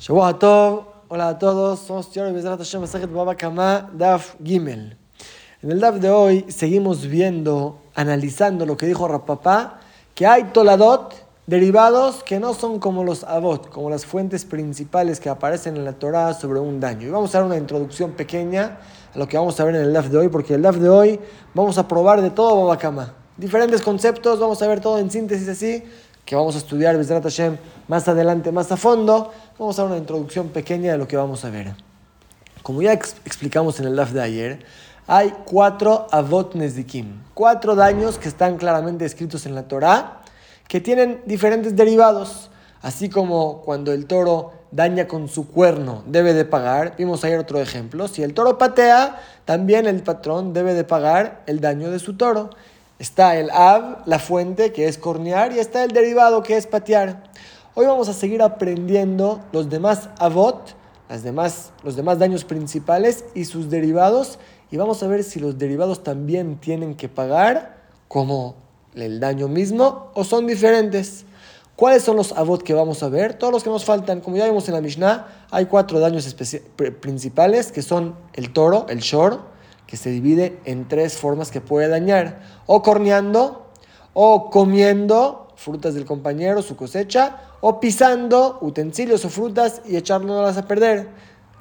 Shabbat Tov, hola a todos, somos Daf Gimel. En el Daf de hoy seguimos viendo, analizando lo que dijo Rapapá, que hay toladot derivados que no son como los avot, como las fuentes principales que aparecen en la Torah sobre un daño. Y vamos a dar una introducción pequeña a lo que vamos a ver en el Daf de hoy, porque el Daf de hoy vamos a probar de todo Baba Kama. Diferentes conceptos, vamos a ver todo en síntesis así, que vamos a estudiar Bezrat Hashem más adelante, más a fondo. Vamos a dar una introducción pequeña de lo que vamos a ver. Como ya explicamos en el DAF de ayer, hay cuatro avot nezdikim, cuatro daños que están claramente escritos en la Torah, que tienen diferentes derivados, así como cuando el toro daña con su cuerno, debe de pagar. Vimos ayer otro ejemplo. Si el toro patea, también el patrón debe de pagar el daño de su toro. Está el ab, la fuente, que es cornear, y está el derivado, que es patear. Hoy vamos a seguir aprendiendo los demás avot, las demás, los demás daños principales y sus derivados. Y vamos a ver si los derivados también tienen que pagar como el daño mismo o son diferentes. ¿Cuáles son los avot que vamos a ver? Todos los que nos faltan. Como ya vimos en la Mishnah, hay cuatro daños principales que son el toro, el shor, que se divide en tres formas que puede dañar. O corneando, o comiendo frutas del compañero, su cosecha, o pisando utensilios o frutas y echándolas a perder.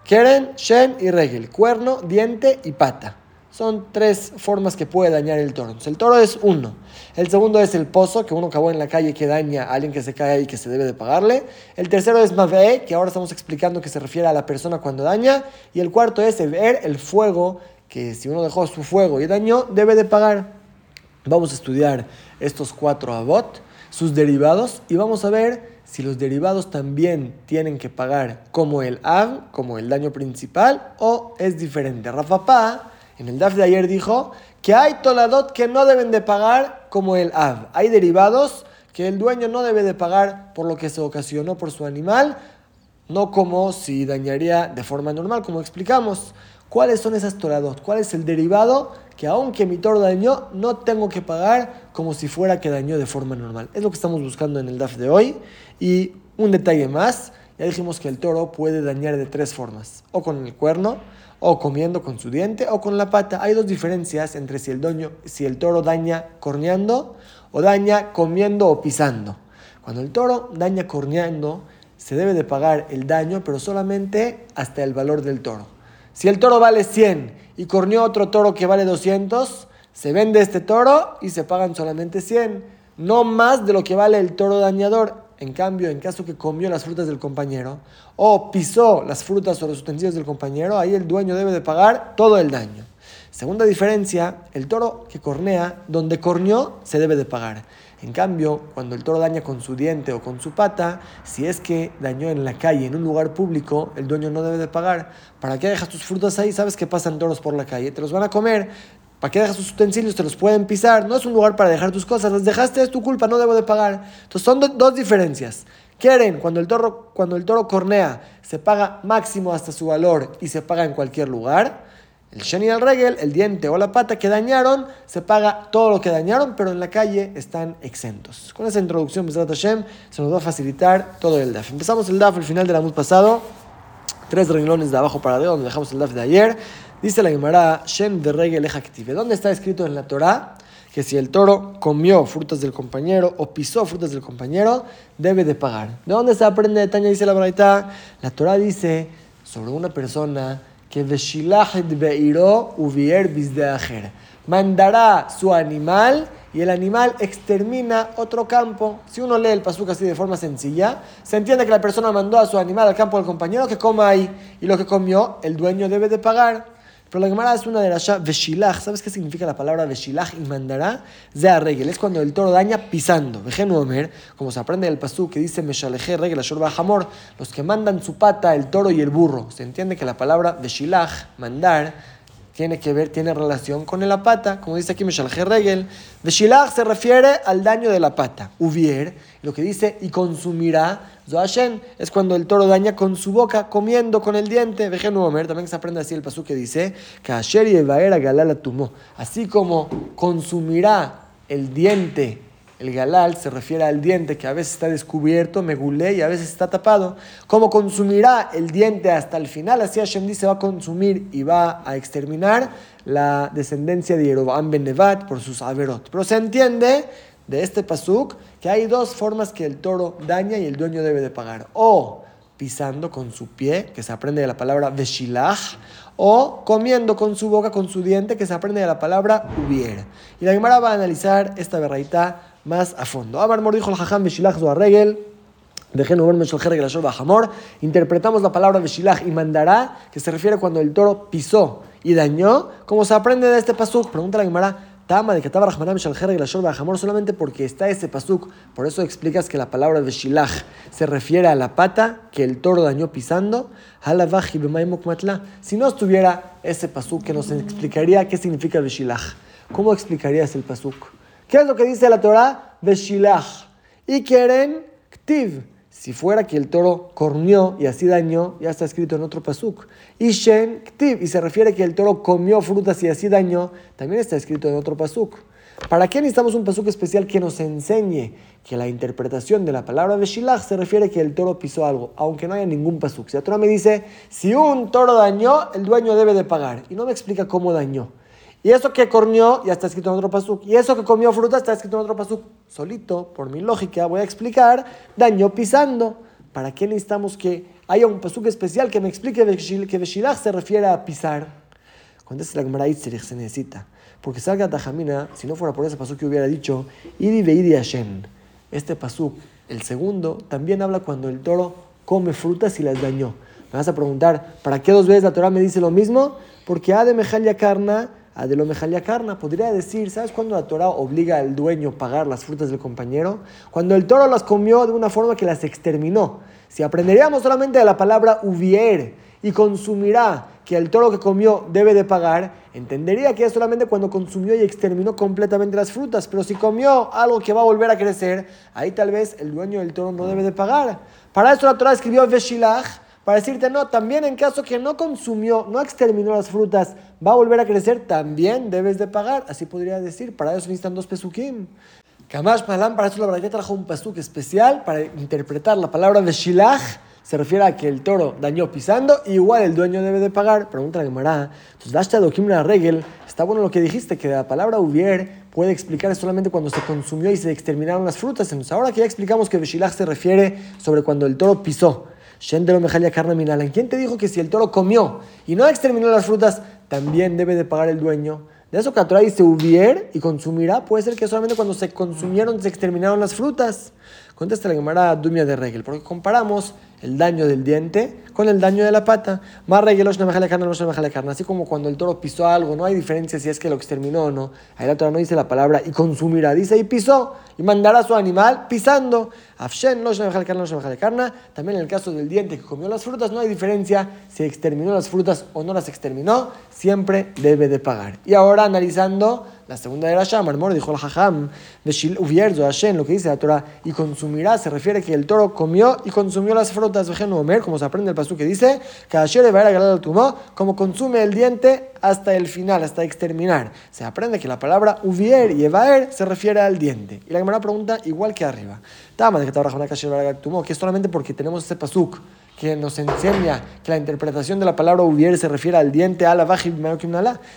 Keren, Shen y Regel, cuerno, diente y pata. Son tres formas que puede dañar el toro. el toro es uno. El segundo es el pozo, que uno acabó en la calle que daña a alguien que se cae y que se debe de pagarle. El tercero es Mave, que ahora estamos explicando que se refiere a la persona cuando daña. Y el cuarto es ver, el fuego, que si uno dejó su fuego y dañó, debe de pagar. Vamos a estudiar estos cuatro abot sus derivados y vamos a ver si los derivados también tienen que pagar como el av, como el daño principal, o es diferente. Rafa en el DAF de ayer dijo que hay toladot que no deben de pagar como el av. Hay derivados que el dueño no debe de pagar por lo que se ocasionó por su animal, no como si dañaría de forma normal, como explicamos. ¿Cuáles son esas toladot? ¿Cuál es el derivado que aunque mi toro dañó, no tengo que pagar como si fuera que dañó de forma normal. Es lo que estamos buscando en el DAF de hoy. Y un detalle más, ya dijimos que el toro puede dañar de tres formas, o con el cuerno, o comiendo con su diente, o con la pata. Hay dos diferencias entre si el, doño, si el toro daña corneando o daña comiendo o pisando. Cuando el toro daña corneando, se debe de pagar el daño, pero solamente hasta el valor del toro. Si el toro vale 100 y corneó otro toro que vale 200, se vende este toro y se pagan solamente 100, no más de lo que vale el toro dañador. En cambio, en caso que comió las frutas del compañero o pisó las frutas o los utensilios del compañero, ahí el dueño debe de pagar todo el daño. Segunda diferencia, el toro que cornea, donde corneó, se debe de pagar. En cambio, cuando el toro daña con su diente o con su pata, si es que dañó en la calle, en un lugar público, el dueño no debe de pagar. ¿Para qué dejas tus frutas ahí? Sabes que pasan toros por la calle, te los van a comer. ¿Para qué dejas tus utensilios? Te los pueden pisar. No es un lugar para dejar tus cosas. Las dejaste, es tu culpa, no debo de pagar. Entonces son dos diferencias. Quieren, cuando el, toro, cuando el toro cornea, se paga máximo hasta su valor y se paga en cualquier lugar. El Sheni al Regel, el diente o la pata que dañaron, se paga todo lo que dañaron, pero en la calle están exentos. Con esa introducción, Hashem, se nos va a facilitar todo el DAF. Empezamos el DAF al final del año pasado, tres renglones de abajo para arriba, donde dejamos el DAF de ayer. Dice la Gemara, Shen de Regel Ejactive. ¿Dónde está escrito en la Torah? que si el toro comió frutas del compañero o pisó frutas del compañero, debe de pagar. ¿De dónde se aprende de Taña? Dice la Braita. La Torah dice sobre una persona que mandará su animal y el animal extermina otro campo. Si uno lee el pasuk así de forma sencilla, se entiende que la persona mandó a su animal al campo del compañero que coma ahí y lo que comió el dueño debe de pagar. Pero la Gemara es una de las Veshilach. ¿Sabes qué significa la palabra Veshilach y mandará? Zea regel. Es cuando el toro daña pisando. Vejenu Omer, como se aprende del pasú que dice Meshaleje regel, Ashorba Hamor, los que mandan su pata, el toro y el burro. Se entiende que la palabra Veshilach, mandar, tiene que ver, tiene relación con la pata, como dice aquí Meshalje Regel. Veshilach se refiere al daño de la pata. Uvier, lo que dice y consumirá, Zoashen, es cuando el toro daña con su boca, comiendo con el diente. Vejenu Omer, también se aprende así el pasú que dice, que Asher y Galala tumó. Así como consumirá el diente El galal se refiere al diente que a veces está descubierto, megulé, y a veces está tapado. ¿Cómo consumirá el diente hasta el final? Así Hashem dice, va a consumir y va a exterminar la descendencia de Yeroboam ben Nevat por sus averot. Pero se entiende de este pasuk que hay dos formas que el toro daña y el dueño debe de pagar. O pisando con su pie, que se aprende de la palabra veshilach, o comiendo con su boca, con su diente, que se aprende de la palabra hubiera. Y la Gemara va a analizar esta verraita más a fondo. Amar dijo el jajam veshilach regel. Interpretamos la palabra veshilach y mandará, que se refiere cuando el toro pisó y dañó, como se aprende de este pasuk. Pregunta la Gemara, Tama de Katab Rahmanam Shalher y solamente porque está ese pasuk. Por eso explicas que la palabra de se refiere a la pata que el toro dañó pisando. Si no estuviera ese pasuk que nos explicaría qué significa Veshilach. ¿Cómo explicarías el pasuk? ¿Qué es lo que dice la Torah? Veshilach. Y quieren Ktiv si fuera que el toro cornió y así dañó, ya está escrito en otro pasuk. Y Shen Ktiv, y se refiere que el toro comió frutas y así dañó, también está escrito en otro pasuk. ¿Para qué necesitamos un pasuk especial que nos enseñe que la interpretación de la palabra de Shilach se refiere que el toro pisó algo, aunque no haya ningún pasuk? Si la Torah me dice, si un toro dañó, el dueño debe de pagar, y no me explica cómo dañó. Y eso que cornió ya está escrito en otro pasuk. Y eso que comió fruta está escrito en otro pasuk. Solito, por mi lógica, voy a explicar, dañó pisando. ¿Para qué necesitamos que haya un pasuk especial que me explique que Beshilach se refiere a pisar? Cuando es la Gemara se necesita. Porque salga Tajamina, si no fuera por ese pasuk que hubiera dicho, Idi Veidi Hashem. Este pasuk, el segundo, también habla cuando el toro come frutas y las dañó. Me vas a preguntar, ¿para qué dos veces la Torah me dice lo mismo? Porque ha de mejalia carna de lo carna. Podría decir, ¿sabes cuándo la Torah obliga al dueño a pagar las frutas del compañero? Cuando el toro las comió de una forma que las exterminó. Si aprenderíamos solamente de la palabra hubier y consumirá que el toro que comió debe de pagar, entendería que es solamente cuando consumió y exterminó completamente las frutas. Pero si comió algo que va a volver a crecer, ahí tal vez el dueño del toro no debe de pagar. Para eso la Torah escribió Veshilach para decirte, no, también en caso que no consumió, no exterminó las frutas, va a volver a crecer, también debes de pagar. Así podría decir, para eso necesitan dos pesukim. Kamash Malam, para eso la verdad trajo un pasuk especial para interpretar la palabra de Shilach. Se refiere a que el toro dañó pisando, igual el dueño debe de pagar. Pregunta la Gemara. Entonces, Dashta Dokim Regel, está bueno lo que dijiste, que la palabra hubier puede explicar solamente cuando se consumió y se exterminaron las frutas. Entonces, ahora que ya explicamos que Shilach se refiere sobre cuando el toro pisó. ¿Quién te dijo que si el toro comió y no exterminó las frutas, también debe de pagar el dueño? De eso que la Torah dice hubier y consumirá, puede ser que solamente cuando se consumieron se exterminaron las frutas. Contesta la Gemara Dumia de Regel, porque comparamos el daño del diente con el daño de la pata. Más carne, así como cuando el toro pisó algo, no hay diferencia si es que lo exterminó o no. Ahí la Torah no dice la palabra y consumirá, dice y pisó y mandará a su animal pisando. Afshen, carne, También en el caso del diente que comió las frutas, no hay diferencia si exterminó las frutas o no las exterminó, siempre debe de pagar. Y ahora analizando la segunda de llama, el dijo el jajam, lo que dice la Torah, y consumirá, se refiere que el toro comió y consumió las frutas, como se aprende el pasú que dice, a como consume el diente hasta el final, hasta exterminar. Se aprende que la palabra uvier y evaer se refiere al diente. Y la Gemara pregunta igual que arriba. Tama de que que es solamente porque tenemos ese pasuk que nos enseña que la interpretación de la palabra hubiera se refiere al diente, a la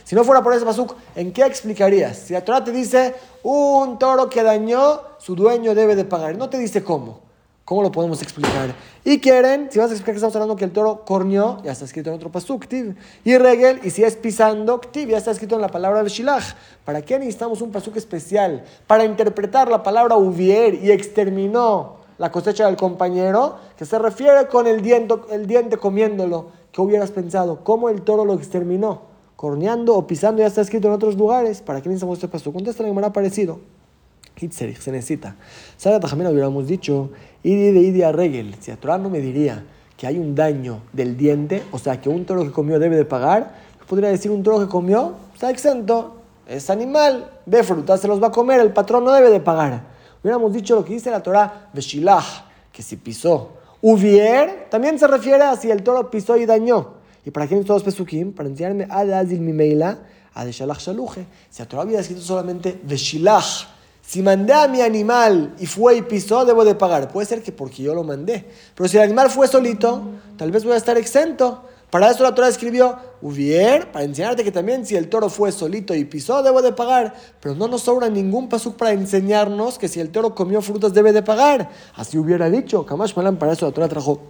Si no fuera por ese pasuk, ¿en qué explicarías? Si la Torah te dice un toro que dañó, su dueño debe de pagar. No te dice cómo. ¿Cómo lo podemos explicar? Y quieren, si vas a explicar que estamos hablando que el toro cornió, ya está escrito en otro pasuk, Y regel, y si es pisando, ya está escrito en la palabra shilach. ¿Para qué necesitamos un pasuk especial? Para interpretar la palabra hubier y exterminó la cosecha del compañero, que se refiere con el diente, el diente comiéndolo. ¿Qué hubieras pensado? ¿Cómo el toro lo exterminó? ¿Corneando o pisando? Ya está escrito en otros lugares. ¿Para qué necesitamos este paso? Contesta la ha parecido. Hitzerich, se necesita. ¿Sabe? También hubiéramos dicho, idi de idi a regel. Si a no me diría que hay un daño del diente, o sea, que un toro que comió debe de pagar, podría decir un toro que comió, está exento, es animal, ve frutas, se los va a comer, el patrón no debe de pagar. Hubiéramos dicho lo que dice la Torah, Veshilah, que si pisó. Uvier también se refiere a si el toro pisó y dañó. ¿Y para quién todos pesukim? Para enseñarme a Adil Mimeila, a de Shaluje. Si la Torah había escrito solamente Veshilah, Si mandé a mi animal y fue y pisó, debo de pagar. Puede ser que porque yo lo mandé. Pero si el animal fue solito, tal vez voy a estar exento. Para eso la Torah escribió, Uvier, para enseñarte que también si el toro fue solito y pisó, debo de pagar. Pero no nos sobra ningún pasuk para enseñarnos que si el toro comió frutas, debe de pagar. Así hubiera dicho. Kamash Malan, para eso la Torah trajo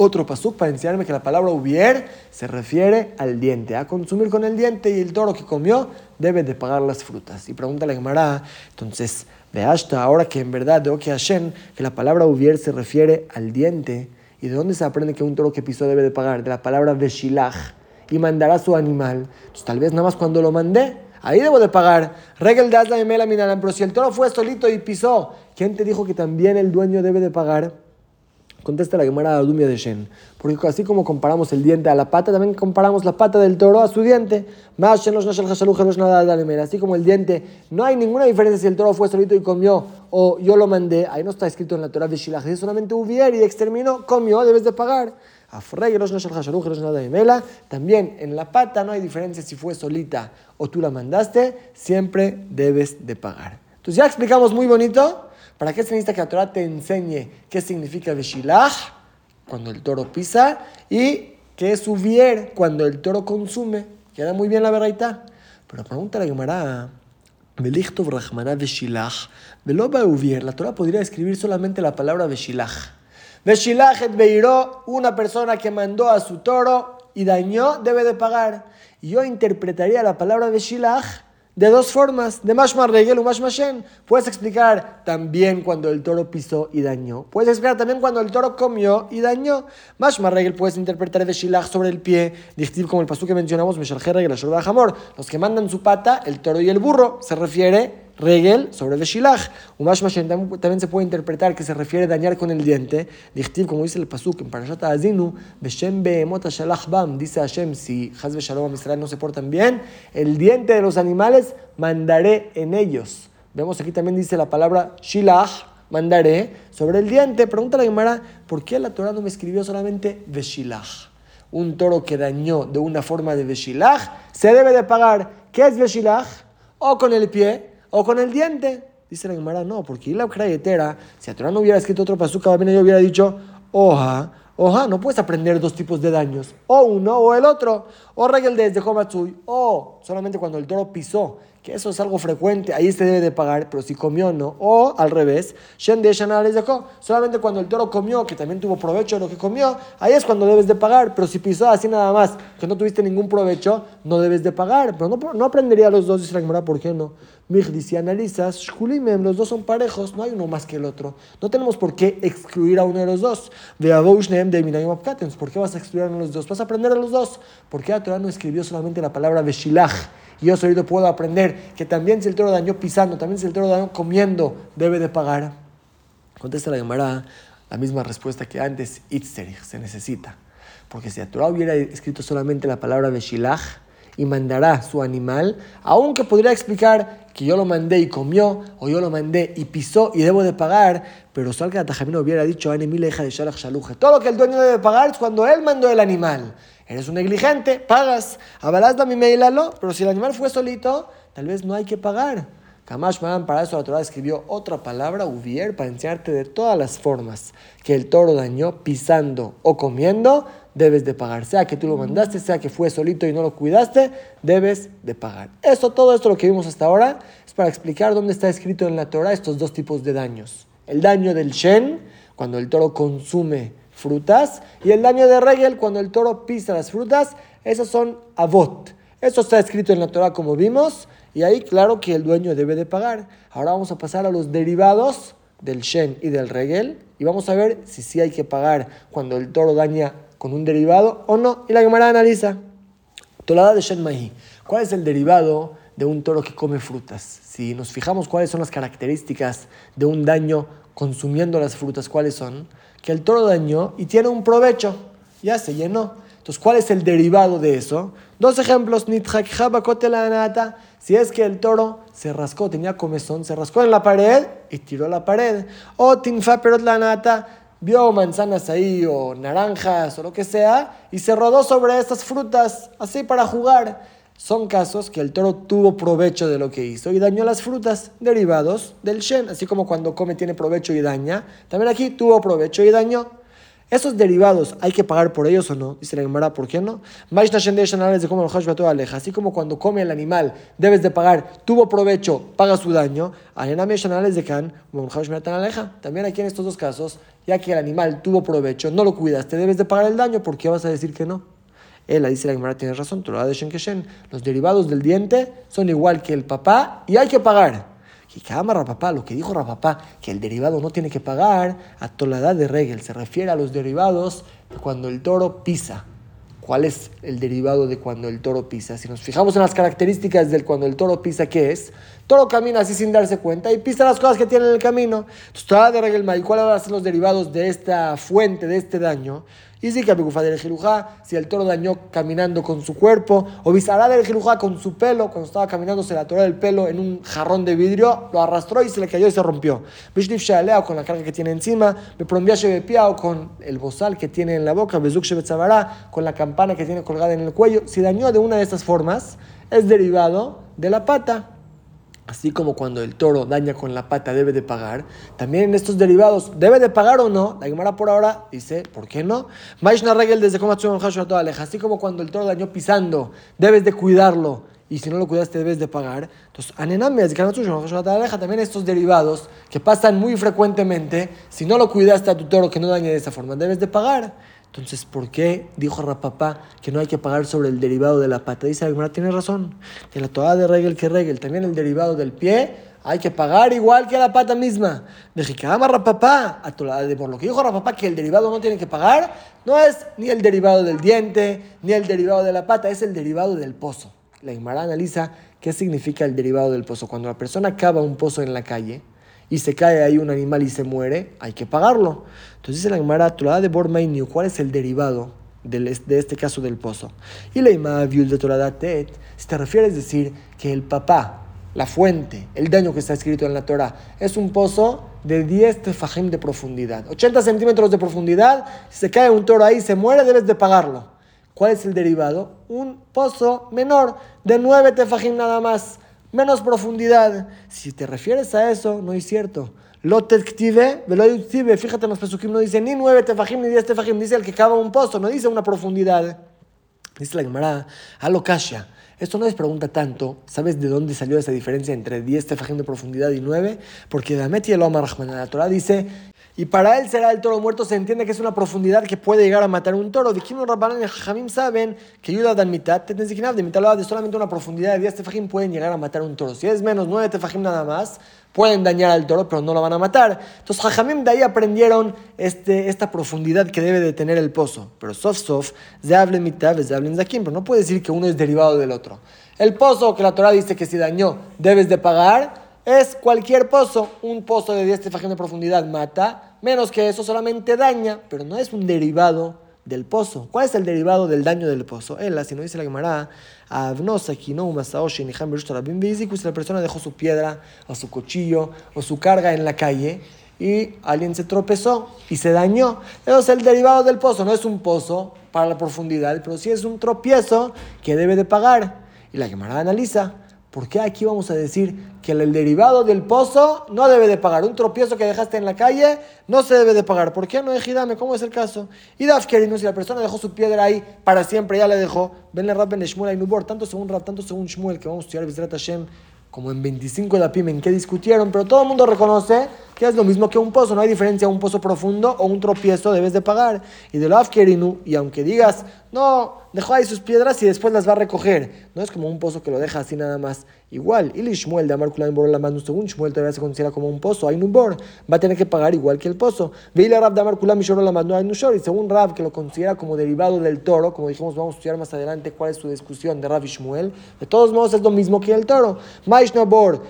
otro pasuk para enseñarme que la palabra hubier se refiere al diente, a consumir con el diente y el toro que comió debe de pagar las frutas. Y pregunta la Gemara, entonces, de hasta ahora que en verdad de Oki Hashem, que la palabra hubier se refiere al diente, ¿y de dónde se aprende que un toro que pisó debe de pagar? De la palabra veshilach, y mandará su animal. Entonces, tal vez nada más cuando lo mandé, ahí debo de pagar. Regel de Asla y Mela pero si el toro fue solito y pisó, ¿quién te dijo que también el dueño debe de pagar? Contesta la Gemara Dumia de Shen. Porque así como comparamos el diente a la pata, también comparamos la pata del toro a su diente. Así como el diente, no hay ninguna diferencia si el toro fue solito y comió o yo lo mandé. Ahí no está escrito en la Torah de Shilach. Solamente hubiera y exterminó, comió, debes de pagar. También en la pata no hay diferencia si fue solita o tú la mandaste, siempre debes de pagar. Entonces ya explicamos muy bonito ¿Para qué se necesita que la Torah te enseñe qué significa Veshilach cuando el toro pisa y qué es Uvier cuando el toro consume? Queda muy bien la verdad. Pero pregunta la Gemara, la Torah podría escribir solamente la palabra Veshilach. Veshilach et Beiró, una persona que mandó a su toro y dañó, debe de pagar. Yo interpretaría la palabra Veshilach de dos formas, de mashmar regel o mashmashen. Puedes explicar también cuando el toro pisó y dañó. Puedes explicar también cuando el toro comió y dañó. Mashmar regel puedes interpretar de shilach sobre el pie, dictiv como el pasú que mencionamos, meshaljer regel, jamor. Los que mandan su pata, el toro y el burro, se refiere regel sobre el shilach. Umash también se puede interpretar que se refiere a dañar con el diente. Dichtiv, como dice el pasuk en Parashat Azinu, Beshem be'emot shalach bam, dice Hashem, si Haz Shalom Israel no se portan bien, el diente de los animales mandaré en ellos. Vemos aquí también dice la palabra shilach, mandaré, sobre el diente. Pregunta la Gemara, ¿por qué la Torah no me escribió solamente Veshilach? Un toro que dañó de una forma de Veshilach se debe de pagar. ¿Qué es Veshilach? O con el pie o con el diente. Dice la Gemara, no, porque la crayetera, si a Torah no hubiera escrito otro pasuk, bien yo hubiera dicho, oja, oja, no puedes aprender dos tipos de daños, o uno o el otro, o regel desde Homatsui, o solamente cuando el toro pisó que eso es algo frecuente, ahí se debe de pagar, pero si comió no, o al revés, solamente cuando el toro comió, que también tuvo provecho de lo que comió, ahí es cuando debes de pagar, pero si pisó así nada más, que no tuviste ningún provecho, no debes de pagar, pero no, no aprendería los dos, dice la Gemara, ¿por qué no? Si analizas, los dos son parejos, no hay uno más que el otro. No tenemos por qué excluir a uno de los dos. ¿Por qué vas a excluir a uno de los dos? Vas a aprender a los dos. ¿Por qué la Torah no escribió solamente la palabra Veshilach? Y yo solito puedo aprender que también si el toro dañó pisando, también si el toro dañó comiendo, debe de pagar. Contesta la Gemara la misma respuesta que antes, Itzerich, se necesita. Porque si la Torah hubiera escrito solamente la palabra Veshilach y mandará su animal, aunque podría explicar que yo lo mandé y comió, o yo lo mandé y pisó y debo de pagar, pero Salga Tajamino hubiera dicho, hija de Shalach Todo lo que el dueño debe pagar es cuando él mandó el animal. Eres un negligente, pagas. Abalazda mi meilalo, pero si el animal fue solito, tal vez no hay que pagar. Kamash para eso la Torah escribió otra palabra, uvier, para enseñarte de todas las formas que el toro dañó pisando o comiendo, debes de pagar. Sea que tú lo mandaste, sea que fue solito y no lo cuidaste, debes de pagar. Esto, todo esto lo que vimos hasta ahora es para explicar dónde está escrito en la Torah estos dos tipos de daños. El daño del shen, cuando el toro consume frutas. Y el daño de regel, cuando el toro pisa las frutas, esos son avot. Eso está escrito en la Torah como vimos. Y ahí claro que el dueño debe de pagar. Ahora vamos a pasar a los derivados del shen y del regel. Y vamos a ver si sí hay que pagar cuando el toro daña con un derivado o no. Y la Gemara analiza. Tolada de shen mahi. ¿Cuál es el derivado de un toro que come frutas? Si nos fijamos cuáles son las características de un daño consumiendo las frutas, ¿cuáles son? que el toro dañó y tiene un provecho. Ya se llenó. Entonces, ¿cuál es el derivado de eso? Dos ejemplos. Si es que el toro se rascó, tenía comezón, se rascó en la pared y tiró la pared. O tinfa perot la nata, vio manzanas ahí o naranjas o lo que sea y se rodó sobre estas frutas, así para jugar. son casos que el toro tuvo provecho de lo que hizo y dañó las frutas derivados del shen, así como cuando come tiene provecho y daña, también aquí tuvo provecho y dañó. Esos derivados, ¿hay que pagar por ellos o no? Dice la Gemara, ¿por qué no? Así como cuando come el animal, debes de pagar, tuvo provecho, paga su daño. También aquí en estos dos casos, ya que el animal tuvo provecho, no lo cuidaste, debes de pagar el daño, ¿por qué vas a decir que no? Él dice la Gemara, tiene razón, los derivados del diente son igual que el papá y hay que pagar. Y que ama Rapapá, lo que dijo Rapapá, que el derivado no tiene que pagar, a toladad de regel, se refiere a los derivados de cuando el toro pisa. ¿Cuál es el derivado de cuando el toro pisa? Si nos fijamos en las características del cuando el toro pisa, ¿qué es? toro camina así sin darse cuenta y pisa las cosas que tiene en el camino. Entonces, de ¿y cuáles van a ser los derivados de esta fuente, de este daño? Y sí que del jirujá, si el toro dañó caminando con su cuerpo, o bisará del jirujá con su pelo, cuando estaba caminando se le atoró el pelo en un jarrón de vidrio, lo arrastró y se le cayó y se rompió. Bishnif Shalea con la carga que tiene encima, me o con el bozal que tiene en la boca, Bezuk con la campana que tiene colgada en el cuello. Si dañó de una de estas formas, es derivado de la pata. Así como cuando el toro daña con la pata debe de pagar, también en estos derivados debe de pagar o no. La Gemara por ahora dice, ¿por qué no? Regel desde Así como cuando el toro dañó pisando, debes de cuidarlo y si no lo cuidaste debes de pagar. Entonces, también estos derivados que pasan muy frecuentemente, si no lo cuidaste a tu toro que no dañe de esa forma, debes de pagar. Entonces, ¿por qué dijo Rapapá que no hay que pagar sobre el derivado de la pata? Dice Agmara, tiene razón. Que la toada de regel que regel, también el derivado del pie, hay que pagar igual que la pata misma. De que ama Rapapá, por lo que dijo Rapapá, que el derivado no tiene que pagar, no es ni el derivado del diente, ni el derivado de la pata, es el derivado del pozo. La Agmara analiza qué significa el derivado del pozo. Cuando la persona cava un pozo en la calle, y se cae ahí un animal y se muere, hay que pagarlo. Entonces dice la Gemara, de Bormainu, ¿cuál es el derivado de este caso del pozo? Y la Ima Viul de Torah Tet, si te refieres a decir que el papá, la fuente, el daño que está escrito en la Torah, es un pozo de 10 tefajim de profundidad, 80 centímetros de profundidad, si se cae un toro ahí y se muere, debes de pagarlo. ¿Cuál es el derivado? Un pozo menor de 9 tefajim nada más menos profundidad. Si te refieres a eso, no es cierto. Lo teftive, fíjate en los pesukim, no dice ni nueve tefajim ni diez tefajim, dice el que cava un pozo, no dice una profundidad. Dice la Gemara, alokasha. Esto no es pregunta tanto, ¿sabes de dónde salió esa diferencia entre 10 tefajim de profundidad y 9? Porque Damet y el Omar Rahman, la Torah dice y para él será el toro muerto, se entiende que es una profundidad que puede llegar a matar un toro. Dijimos Rabbanan y Jajamim saben que ayuda dan mitad, de mitad de solamente una profundidad de 10 tefajim pueden llegar a matar un toro. Si es menos 9 tefajim nada más, pueden dañar al toro, pero no lo van a matar. Entonces Jajamim de ahí aprendieron este, esta profundidad que debe de tener el pozo. Pero sof sof, se habla mitad, se habla zakim, pero no puede decir que uno es derivado del otro. El pozo que la Torah dice que si dañó debes de pagar, es cualquier pozo. Un pozo de 10 tefajim de profundidad mata, menos que eso solamente daña, pero no es un derivado del pozo. ¿Cuál es el derivado del daño del pozo? Él, si no dice la Gemara, si la persona dejó su piedra o su cuchillo o su carga en la calle y alguien se tropezó y se dañó. Eso es el derivado del pozo. No es un pozo para la profundidad, pero sí es un tropiezo que debe de pagar. Y la Gemara analiza ¿Por qué aquí vamos a decir que el derivado del pozo no debe de pagar? Un tropiezo que dejaste en la calle no se debe de pagar. ¿Por qué no, Ejidame? ¿Cómo es el caso? Y Dafkerinu, si la persona dejó su piedra ahí para siempre, ya le dejó. Venle Rab Ben Shmuel Nubor, tanto según Rab, tanto según Shmuel, que vamos a estudiar Bizrat Hashem, como en 25 de la PIM, en qué discutieron, pero todo el mundo reconoce que es lo mismo que un pozo, no hay diferencia un pozo profundo o un tropiezo, debes de pagar. Y de lo Afkerinu, y aunque digas, no, dejó ahí sus piedras y después las va a recoger, no es como un pozo que lo deja así nada más. Igual, y Shmuel de Amar Kulan la mano, según Shmuel todavía se considera como un pozo, hay un bor, va a tener que pagar igual que el pozo. Veile Rab de Amar Kulan la mano, hay y según Rab, que lo considera como derivado del toro, como dijimos, vamos a estudiar más adelante cuál es su discusión de Rab y Shmuel, de todos modos es lo mismo que el toro. Bor,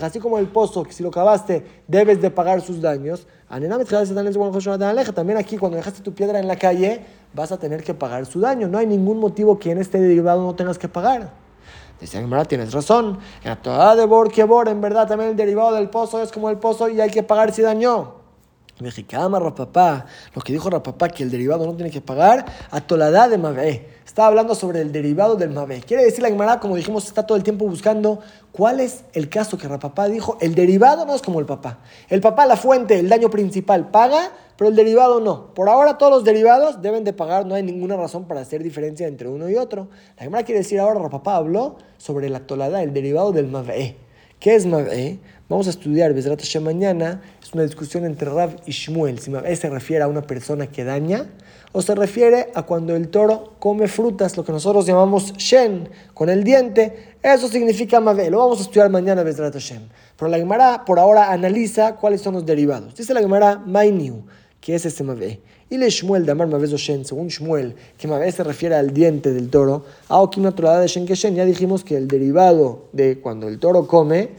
así como el pozo, que si lo cavaste debes de pagar sus daños. También aquí, cuando dejaste tu piedra en la calle, vas a tener que pagar su daño. No hay ningún motivo que en este derivado no tengas que pagar. Dice Gemara, tienes razón. En la toda de Bor, que Bor, en verdad también el derivado del pozo es como el pozo y hay que pagar si dañó. Mexicama Rapapá, lo que dijo Rapapá que el derivado no tiene que pagar, a Toladá de Mavé. Está hablando sobre el derivado del Mavé. Quiere decir la Gemara, como dijimos, está todo el tiempo buscando cuál es el caso que Rapapá dijo. El derivado no es como el papá. El papá, la fuente, el daño principal, paga, pero el derivado no. Por ahora todos los derivados deben de pagar, no hay ninguna razón para hacer diferencia entre uno y otro. La Gemara quiere decir ahora, Rapapá habló sobre la Toladá, el derivado del Mavé. ¿Qué es Mavé? Vamos a estudiar Besrat Hashem mañana. Es una discusión entre Rav y Shmuel. Si Mavé se refiere a una persona que daña o se refiere a cuando el toro come frutas, lo que nosotros llamamos Shen, con el diente. Eso significa Mavé. Lo vamos a estudiar mañana Besrat Hashem. Pero la Gemara por ahora analiza cuáles son los derivados. Dice la Gemara Mainiu, que es este Mavé. Y le Shmuel de Amar Shen, según Shmuel, que Mavé se refiere al diente del toro. Aokim de Shen que Shen. Ya dijimos que el derivado de cuando el toro come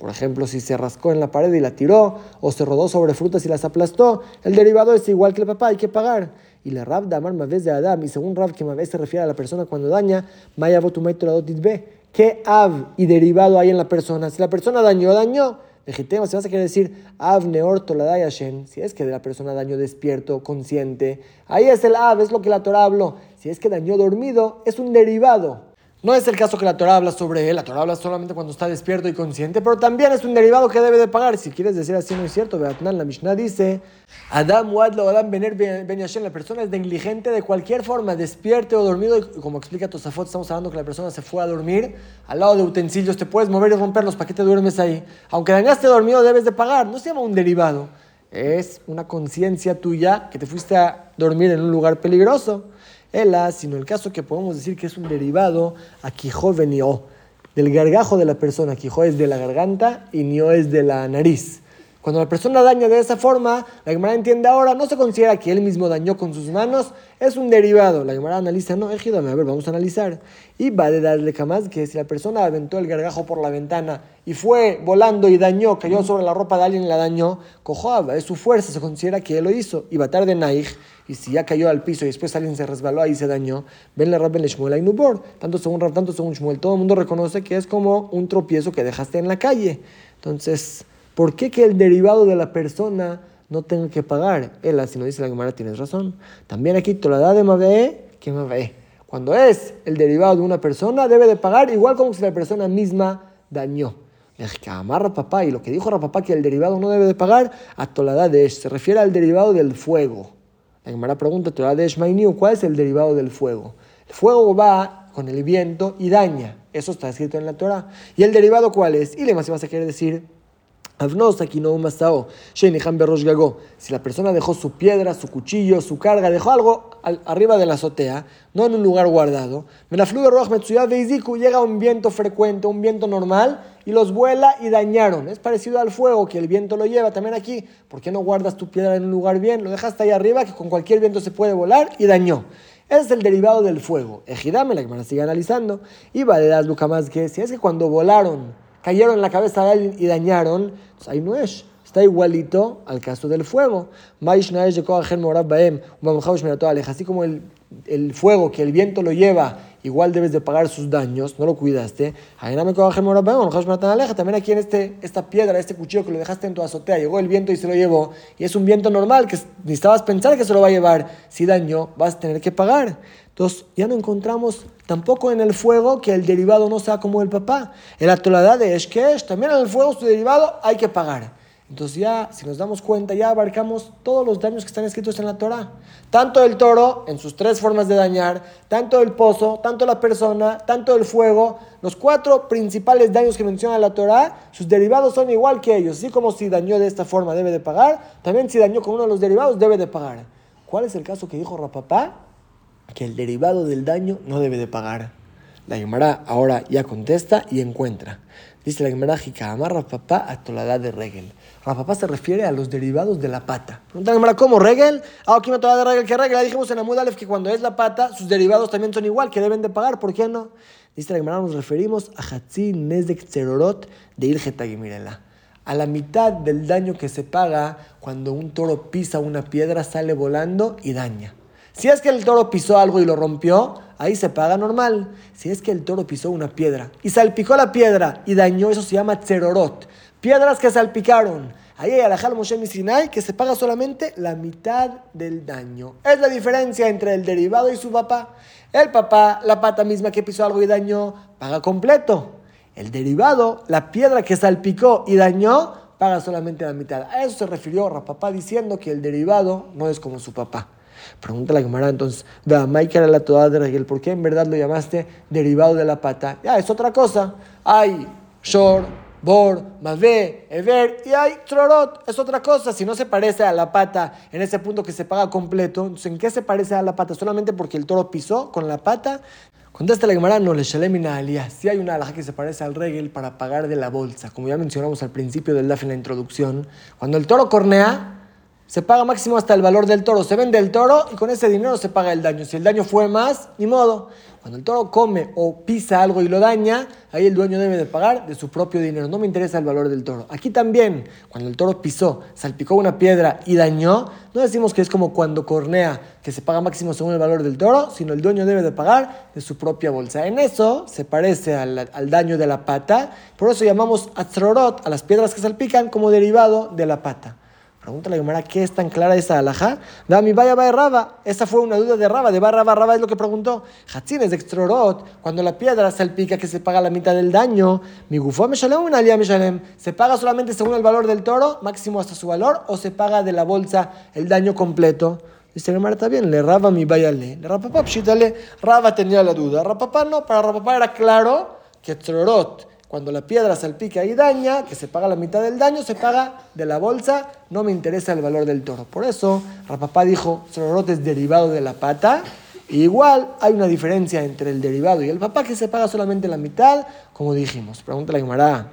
por ejemplo, si se rascó en la pared y la tiró, o se rodó sobre frutas y las aplastó, el derivado es igual que el papá, hay que pagar. Y la Rab Damar Mavez de Adam, y según Rab que Mavez se refiere a la persona cuando daña, Maya be. ¿Qué av y derivado hay en la persona? Si la persona dañó, dañó. Legitema, si vas a querer decir av neor toladayashen, si es que de la persona dañó despierto, consciente, ahí es el av, es lo que la Torah habló. Si es que dañó dormido, es un derivado. No es el caso que la Torah habla sobre él, la Torah habla solamente cuando está despierto y consciente, pero también es un derivado que debe de pagar. Si quieres decir así, no es cierto. Beatnan, la Mishnah dice, Adam Wadlo Adam Bener Ben la persona es negligente de cualquier forma, despierto o dormido, y como explica Tosafot, estamos hablando que la persona se fue a dormir al lado de utensilios, te puedes mover y romperlos, ¿para qué te duermes ahí? Aunque dañaste dormido, debes de pagar, no se llama un derivado, es una conciencia tuya que te fuiste a dormir en un lugar peligroso ela, sino el caso que podemos decir que es un derivado a Quijo venio, del gargajo de la persona. Quijo es de la garganta y Nio es de la nariz. Cuando la persona daña de esa forma, la Gemara entiende ahora, no se considera que él mismo dañó con sus manos, es un derivado. La Gemara analiza, no, ejidame, a ver, vamos a analizar. Y va de darle jamás que si la persona aventó el gargajo por la ventana y fue volando y dañó, cayó sobre la ropa de alguien y la dañó, cojaba, es su fuerza, se considera que él lo hizo. Y va tarde Naig, y si ya cayó al piso y después alguien se resbaló ahí y se dañó, ven la rap en Shmuel hay nubor. Tanto según Rab, tanto según Shmuel, todo el mundo reconoce que es como un tropiezo que dejaste en la calle. Entonces, ¿Por qué que el derivado de la persona no tenga que pagar? Él, si no dice la Gemara, tienes razón. También aquí, da de Mabe, que Mabe. Cuando es el derivado de una persona, debe de pagar igual como si la persona misma dañó. que amarra papá, y lo que dijo papá que el derivado no debe de pagar, a Toladá de se refiere al derivado del fuego. La Gemara pregunta, Toladá de ¿cuál es el derivado del fuego? El fuego va con el viento y daña. Eso está escrito en la Torah. ¿Y el derivado cuál es? Y le más vas a querer decir, Si la persona dejó su piedra, su cuchillo, su carga, dejó algo arriba de la azotea, no en un lugar guardado, llega un viento frecuente, un viento normal, y los vuela y dañaron. Es parecido al fuego, que el viento lo lleva también aquí. ¿Por qué no guardas tu piedra en un lugar bien? Lo dejaste ahí arriba, que con cualquier viento se puede volar y dañó. Ese es el derivado del fuego. Ejidame, la que me sigue analizando. Y de las más que si es que cuando volaron cayeron en la cabeza de alguien y dañaron, pues ahí no es. Está igualito al caso del fuego. Así como el, el fuego que el viento lo lleva, igual debes de pagar sus daños, no lo cuidaste. También aquí en este, esta piedra, este cuchillo que lo dejaste en tu azotea, llegó el viento y se lo llevó. Y es un viento normal que necesitabas pensar que se lo va a llevar. Si daño, vas a tener que pagar. Ya no encontramos tampoco en el fuego que el derivado no sea como el papá. En la toladad de Eshkesh, también en el fuego su derivado hay que pagar. Entonces ya, si nos damos cuenta, ya abarcamos todos los daños que están escritos en la Torah. Tanto el toro, en sus tres formas de dañar, tanto el pozo, tanto la persona, tanto el fuego, los cuatro principales daños que menciona la Torah, sus derivados son igual que ellos. Así como si dañó de esta forma debe de pagar, también si dañó con uno de los derivados debe de pagar. ¿Cuál es el caso que dijo Rapapá? Que el derivado del daño no debe de pagar. La Gemara ahora ya contesta y encuentra. Dice la Gemara, amarra papá a tolada de regel. Rapapá se refiere a los derivados de la pata. Pregunta la Gemara, ¿cómo? ¿Regel? Ah, aquí me de regel. ¿Qué regel? Ya dijimos en Amud que cuando es la pata, sus derivados también son igual, que deben de pagar. ¿Por qué no? Dice la Gemara, nos referimos a Hatzin Nezek Tzerorot de Irgetagimirela. A la mitad del daño que se paga cuando un toro pisa una piedra, sale volando y daña. Si es que el toro pisó algo y lo rompió, ahí se paga normal. Si es que el toro pisó una piedra y salpicó la piedra y dañó, eso se llama tserorot. Piedras que salpicaron. Ahí hay alajal Moshe Sinai que se paga solamente la mitad del daño. Es la diferencia entre el derivado y su papá. El papá, la pata misma que pisó algo y dañó, paga completo. El derivado, la piedra que salpicó y dañó, paga solamente la mitad. A eso se refirió Rapapá diciendo que el derivado no es como su papá. Pregunta la Gemara entonces, era la toda de Regel, ¿por qué en verdad lo llamaste derivado de la pata? Ya, es otra cosa. Hay shor, bor, mavé, ever y hay trorot. Es otra cosa. Si no se parece a la pata en ese punto que se paga completo, entonces ¿en qué se parece a la pata? ¿Solamente porque el toro pisó con la pata? Contesta la Gemara, no le shalemina aliyah. Si hay una alhaja que se parece al regel para pagar de la bolsa, como ya mencionamos al principio del DAF en la introducción, cuando el toro cornea, se paga máximo hasta el valor del toro. Se vende el toro y con ese dinero se paga el daño. Si el daño fue más, ni modo. Cuando el toro come o pisa algo y lo daña, ahí el dueño debe de pagar de su propio dinero. No me interesa el valor del toro. Aquí también, cuando el toro pisó, salpicó una piedra y dañó, no decimos que es como cuando cornea, que se paga máximo según el valor del toro, sino el dueño debe de pagar de su propia bolsa. En eso se parece al, daño de la pata. Por eso llamamos atzrorot a las piedras que salpican como derivado de la pata. Pregunta la Gemara, ¿qué es tan clara esa alhaja? mi vaya vaya Raba. Esa fue una duda de Raba, de Barra Raba es lo que preguntó. Hatzin es de extrorot, cuando la piedra salpica que se paga la mitad del daño. Mi gufo me una alia me ¿Se paga solamente según el valor del toro, máximo hasta su valor, o se paga de la bolsa el daño completo? Dice Gemara, está bien, le Raba mi vaya le. Le Rapapá, pshitale. Raba tenía la duda. Rapapá no, para Rapapá era claro que extrorot cuando la piedra salpica y daña, que se paga la mitad del daño, se paga de la bolsa, no me interesa el valor del toro. Por eso, Rapapá dijo, sororote es derivado de la pata. igual hay una diferencia entre el derivado y el papá que se paga solamente la mitad, como dijimos. Pregunta la Gemara,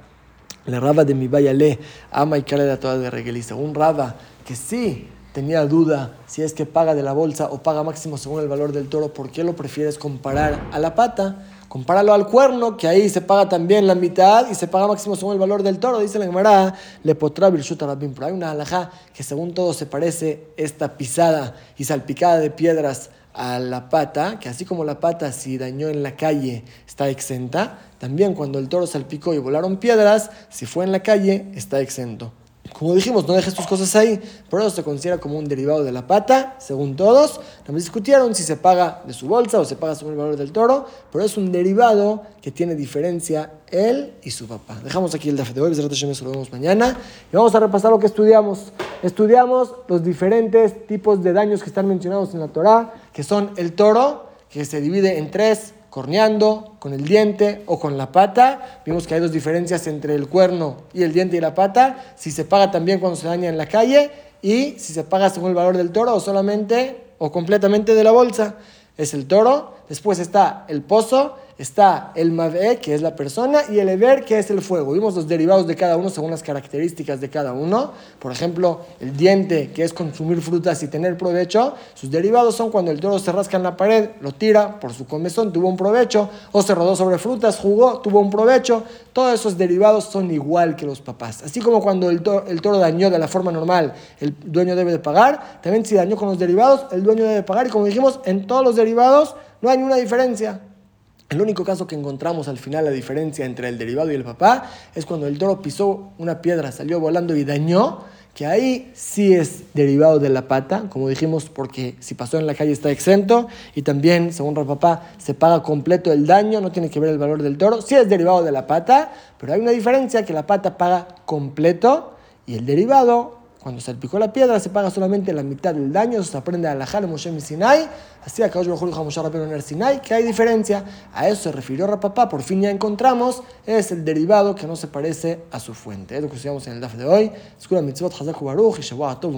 la raba de mi le ama y la toda de regueliza. Un raba que sí tenía duda si es que paga de la bolsa o paga máximo según el valor del toro, ¿por qué lo prefieres comparar a la pata? Compáralo al cuerno, que ahí se paga también la mitad y se paga máximo según el valor del toro. Dice la Gemara, le potrá virshut Pero hay una alajá que según todo se parece esta pisada y salpicada de piedras a la pata, que así como la pata si dañó en la calle está exenta, también cuando el toro salpicó y volaron piedras, si fue en la calle está exento. Como dijimos, no dejes tus cosas ahí, por eso se considera como un derivado de la pata, según todos. Me discutieron si se paga de su bolsa o se paga según el valor del toro, pero es un derivado que tiene diferencia él y su papá. Dejamos aquí el DAF de hoy, lo vemos mañana y vamos a repasar lo que estudiamos. Estudiamos los diferentes tipos de daños que están mencionados en la Torah, que son el toro, que se divide en tres corneando, con el diente o con la pata. Vimos que hay dos diferencias entre el cuerno y el diente y la pata. Si se paga también cuando se daña en la calle y si se paga según el valor del toro o solamente o completamente de la bolsa. Es el toro. Después está el pozo está el Mave, que es la persona, y el Eber, que es el fuego. Vimos los derivados de cada uno según las características de cada uno. Por ejemplo, el diente, que es consumir frutas y tener provecho, sus derivados son cuando el toro se rasca en la pared, lo tira por su comezón, tuvo un provecho, o se rodó sobre frutas, jugó, tuvo un provecho. Todos esos derivados son igual que los papás. Así como cuando el toro, el toro dañó de la forma normal, el dueño debe de pagar, también si dañó con los derivados, el dueño debe pagar. Y como dijimos, en todos los derivados no hay ninguna diferencia. El único caso que encontramos al final la diferencia entre el derivado y el papá es cuando el toro pisó una piedra, salió volando y dañó, que ahí sí es derivado de la pata, como dijimos, porque si pasó en la calle está exento y también, según el papá, se paga completo el daño, no tiene que ver el valor del toro, sí es derivado de la pata, pero hay una diferencia que la pata paga completo y el derivado cuando salpicó la piedra se paga solamente la mitad del daño, se aprende a la Jale Moshe Sinai, así acá yo Moshe en el Sinai, que hay diferencia. A eso se refirió Rapapá, por fin ya encontramos, es el derivado que no se parece a su fuente. Es lo que estudiamos en el DAF de hoy. Escuela Mitzvot Hazak Baruch y Shabbat Tov.